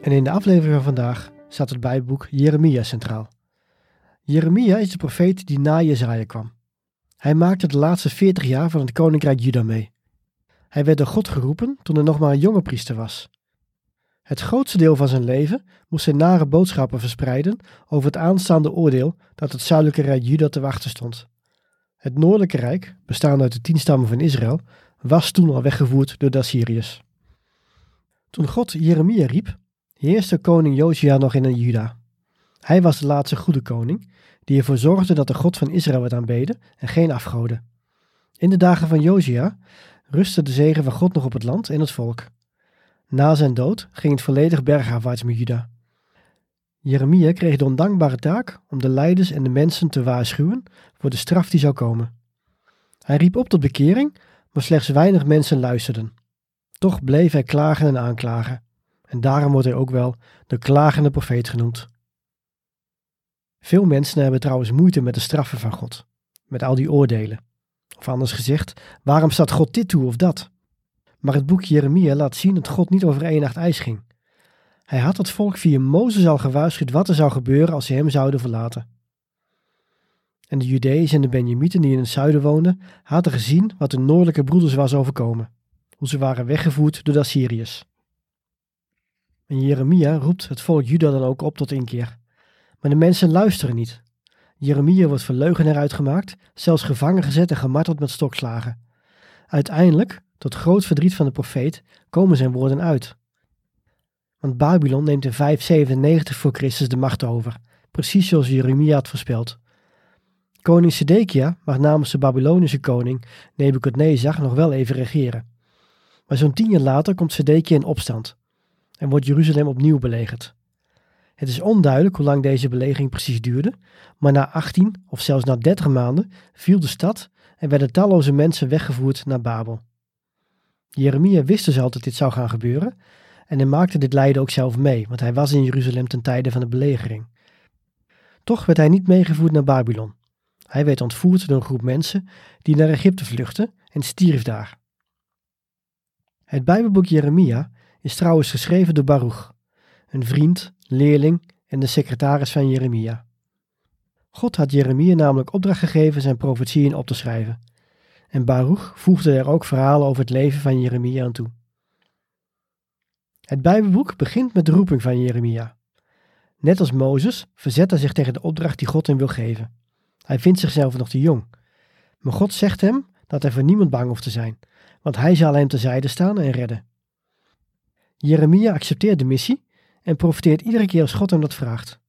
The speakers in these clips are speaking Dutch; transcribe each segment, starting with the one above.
En in de aflevering van vandaag staat het Bijbelboek Jeremia centraal. Jeremia is de profeet die na Jezaja kwam. Hij maakte de laatste 40 jaar van het koninkrijk Juda mee. Hij werd door God geroepen toen hij nog maar een jonge priester was. Het grootste deel van zijn leven moest hij nare boodschappen verspreiden over het aanstaande oordeel dat het zuidelijke rijk Juda te wachten stond. Het noordelijke rijk, bestaande uit de tien stammen van Israël, was toen al weggevoerd door de Assyriërs. Toen God Jeremia riep, heerste koning Josia nog in Juda. Hij was de laatste goede koning, die ervoor zorgde dat de God van Israël werd aanbeden en geen afgoden. In de dagen van Josia rustte de zegen van God nog op het land en het volk. Na zijn dood ging het volledig bergafwaarts met Juda. Jeremia kreeg de ondankbare taak om de leiders en de mensen te waarschuwen voor de straf die zou komen. Hij riep op tot bekering, maar slechts weinig mensen luisterden. Toch bleef hij klagen en aanklagen. En daarom wordt hij ook wel de klagende profeet genoemd. Veel mensen hebben trouwens moeite met de straffen van God, met al die oordelen. Of anders gezegd, waarom staat God dit toe of dat? Maar het boek Jeremia laat zien dat God niet over één ijs ging. Hij had het volk via Mozes al gewaarschuwd wat er zou gebeuren als ze hem zouden verlaten. En de Judeërs en de Benjamieten die in het zuiden woonden, hadden gezien wat de noordelijke broeders was overkomen. Hoe ze waren weggevoerd door de Assyriërs. En Jeremia roept het volk Juda dan ook op tot inkeer. Maar de mensen luisteren niet. Jeremia wordt verleugenaar uitgemaakt, zelfs gevangen gezet en gemarteld met stokslagen. Uiteindelijk, tot groot verdriet van de profeet, komen zijn woorden uit. Want Babylon neemt in 597 voor Christus de macht over, precies zoals Jeremia had voorspeld. Koning Sedekia mag namens de Babylonische koning Nebukadnezar nog wel even regeren. Maar zo'n tien jaar later komt Sedekia in opstand en wordt Jeruzalem opnieuw belegerd. Het is onduidelijk hoe lang deze belegering precies duurde, maar na 18 of zelfs na 30 maanden viel de stad en werden talloze mensen weggevoerd naar Babel. Jeremia wist dus al dat dit zou gaan gebeuren en hij maakte dit lijden ook zelf mee, want hij was in Jeruzalem ten tijde van de belegering. Toch werd hij niet meegevoerd naar Babylon. Hij werd ontvoerd door een groep mensen die naar Egypte vluchtten en stierf daar. Het Bijbelboek Jeremia is trouwens geschreven door Baruch, een vriend, leerling en de secretaris van Jeremia. God had Jeremia namelijk opdracht gegeven zijn profetieën op te schrijven. En Baruch voegde er ook verhalen over het leven van Jeremia aan toe. Het Bijbelboek begint met de roeping van Jeremia. Net als Mozes verzet hij zich tegen de opdracht die God hem wil geven. Hij vindt zichzelf nog te jong. Maar God zegt hem dat hij voor niemand bang hoeft te zijn, want hij zal hem terzijde staan en redden. Jeremia accepteert de missie en profiteert iedere keer als God hem dat vraagt.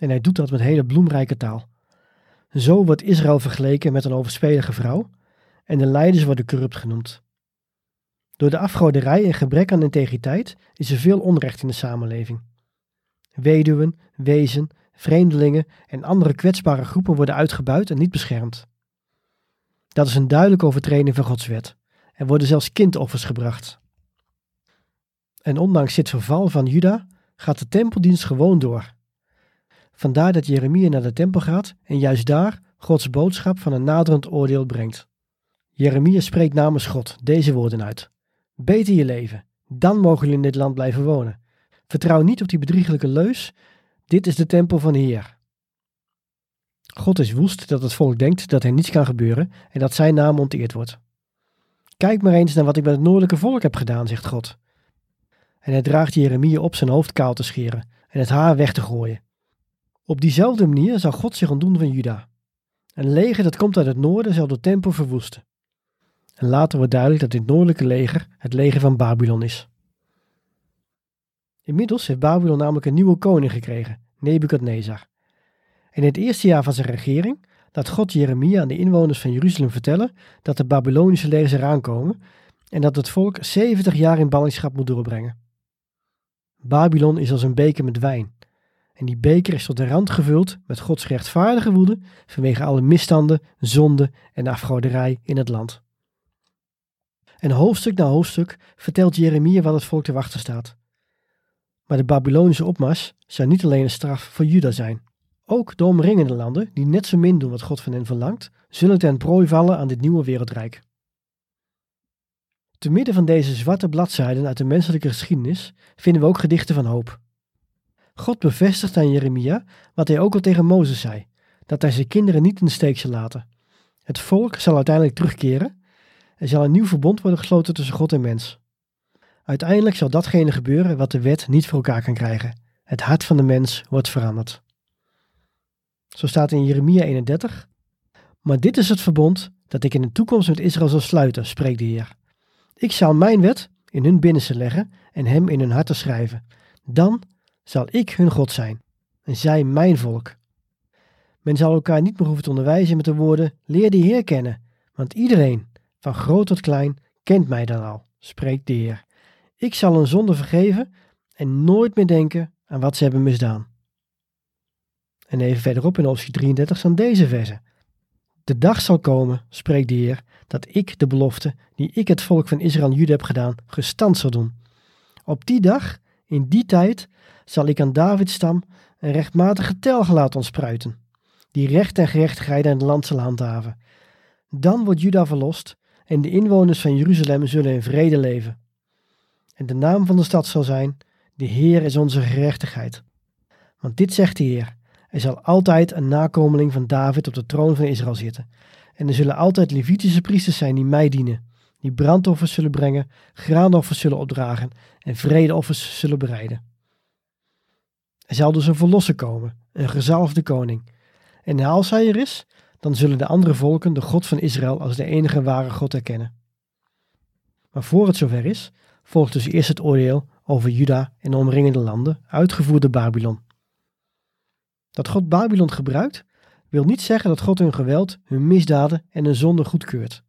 En hij doet dat met hele bloemrijke taal. Zo wordt Israël vergeleken met een overspelige vrouw en de leiders worden corrupt genoemd. Door de afgoderij en gebrek aan integriteit is er veel onrecht in de samenleving. Weduwen, wezen, vreemdelingen en andere kwetsbare groepen worden uitgebuit en niet beschermd. Dat is een duidelijke overtreding van Gods wet. Er worden zelfs kindoffers gebracht. En ondanks dit verval van Juda gaat de tempeldienst gewoon door. Vandaar dat Jeremia naar de tempel gaat en juist daar Gods boodschap van een naderend oordeel brengt. Jeremia spreekt namens God deze woorden uit. Beter je leven, dan mogen jullie in dit land blijven wonen. Vertrouw niet op die bedriegelijke leus, dit is de tempel van de Heer. God is woest dat het volk denkt dat er niets kan gebeuren en dat zijn naam onteerd wordt. Kijk maar eens naar wat ik met het noordelijke volk heb gedaan, zegt God. En hij draagt Jeremia op zijn hoofd kaal te scheren en het haar weg te gooien. Op diezelfde manier zal God zich ontdoen van Juda. Een leger dat komt uit het noorden zal de tempel verwoesten. En later wordt duidelijk dat dit noordelijke leger het leger van Babylon is. Inmiddels heeft Babylon namelijk een nieuwe koning gekregen, Nebukadnezar. In het eerste jaar van zijn regering laat God Jeremia aan de inwoners van Jeruzalem vertellen dat de Babylonische legers eraan komen en dat het volk 70 jaar in ballingschap moet doorbrengen. Babylon is als een beker met wijn. En die beker is tot de rand gevuld met Gods rechtvaardige woede vanwege alle misstanden, zonden en afgoderij in het land. En hoofdstuk na hoofdstuk vertelt Jeremia wat het volk te wachten staat. Maar de Babylonische opmars zou niet alleen een straf voor Juda zijn. Ook de omringende landen, die net zo min doen wat God van hen verlangt, zullen ten prooi vallen aan dit nieuwe wereldrijk. Te midden van deze zwarte bladzijden uit de menselijke geschiedenis vinden we ook gedichten van hoop. God bevestigt aan Jeremia wat hij ook al tegen Mozes zei: dat hij zijn kinderen niet in de steek zal laten. Het volk zal uiteindelijk terugkeren. Er zal een nieuw verbond worden gesloten tussen God en mens. Uiteindelijk zal datgene gebeuren wat de wet niet voor elkaar kan krijgen. Het hart van de mens wordt veranderd. Zo staat in Jeremia 31. Maar dit is het verbond dat ik in de toekomst met Israël zal sluiten, spreekt de Heer. Ik zal mijn wet in hun binnenste leggen en hem in hun harten schrijven. Dan zal ik hun God zijn en zij mijn volk. Men zal elkaar niet meer hoeven te onderwijzen met de woorden: Leer de Heer kennen, want iedereen, van groot tot klein, kent mij dan al, spreekt de Heer. Ik zal hun zonde vergeven en nooit meer denken aan wat ze hebben misdaan. En even verderop in hoofdstuk 33 staan deze versen. De dag zal komen, spreekt de Heer, dat ik de belofte die ik het volk van Israël en Juda heb gedaan, gestand zal doen. Op die dag, in die tijd, zal ik aan Davids stam een rechtmatige telg laten ontspruiten, die recht en gerechtigheid in het land zal handhaven. Dan wordt Juda verlost en de inwoners van Jeruzalem zullen in vrede leven. En de naam van de stad zal zijn, de Heer is onze gerechtigheid. Want dit zegt de Heer, er zal altijd een nakomeling van David op de troon van Israël zitten. En er zullen altijd Levitische priesters zijn die mij dienen, die brandoffers zullen brengen, graanoffers zullen opdragen en vredeoffers zullen bereiden. Er zal dus een verlosser komen, een gezalfde koning. En als hij er is, dan zullen de andere volken de God van Israël als de enige ware God erkennen. Maar voor het zover is, volgt dus eerst het oordeel over Juda en de omringende landen, uitgevoerd door Babylon. Dat God Babylon gebruikt, wil niet zeggen dat God hun geweld, hun misdaden en hun zonde goedkeurt.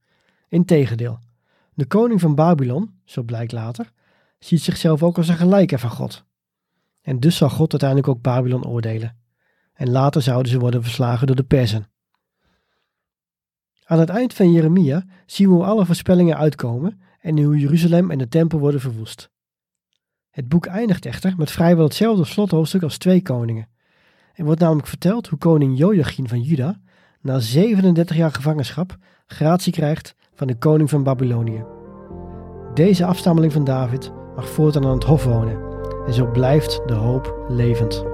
Integendeel, de koning van Babylon, zo blijkt later, ziet zichzelf ook als een gelijke van God. En dus zal God uiteindelijk ook Babylon oordelen. En later zouden ze worden verslagen door de Persen. Aan het eind van Jeremia zien we hoe alle voorspellingen uitkomen en hoe Jeruzalem en de tempel worden verwoest. Het boek eindigt echter met vrijwel hetzelfde slothoofdstuk als twee koningen. Er wordt namelijk verteld hoe koning Joachim van Juda na 37 jaar gevangenschap gratie krijgt van de koning van Babylonië. Deze afstammeling van David mag voortaan aan het hof wonen en zo blijft de hoop levend.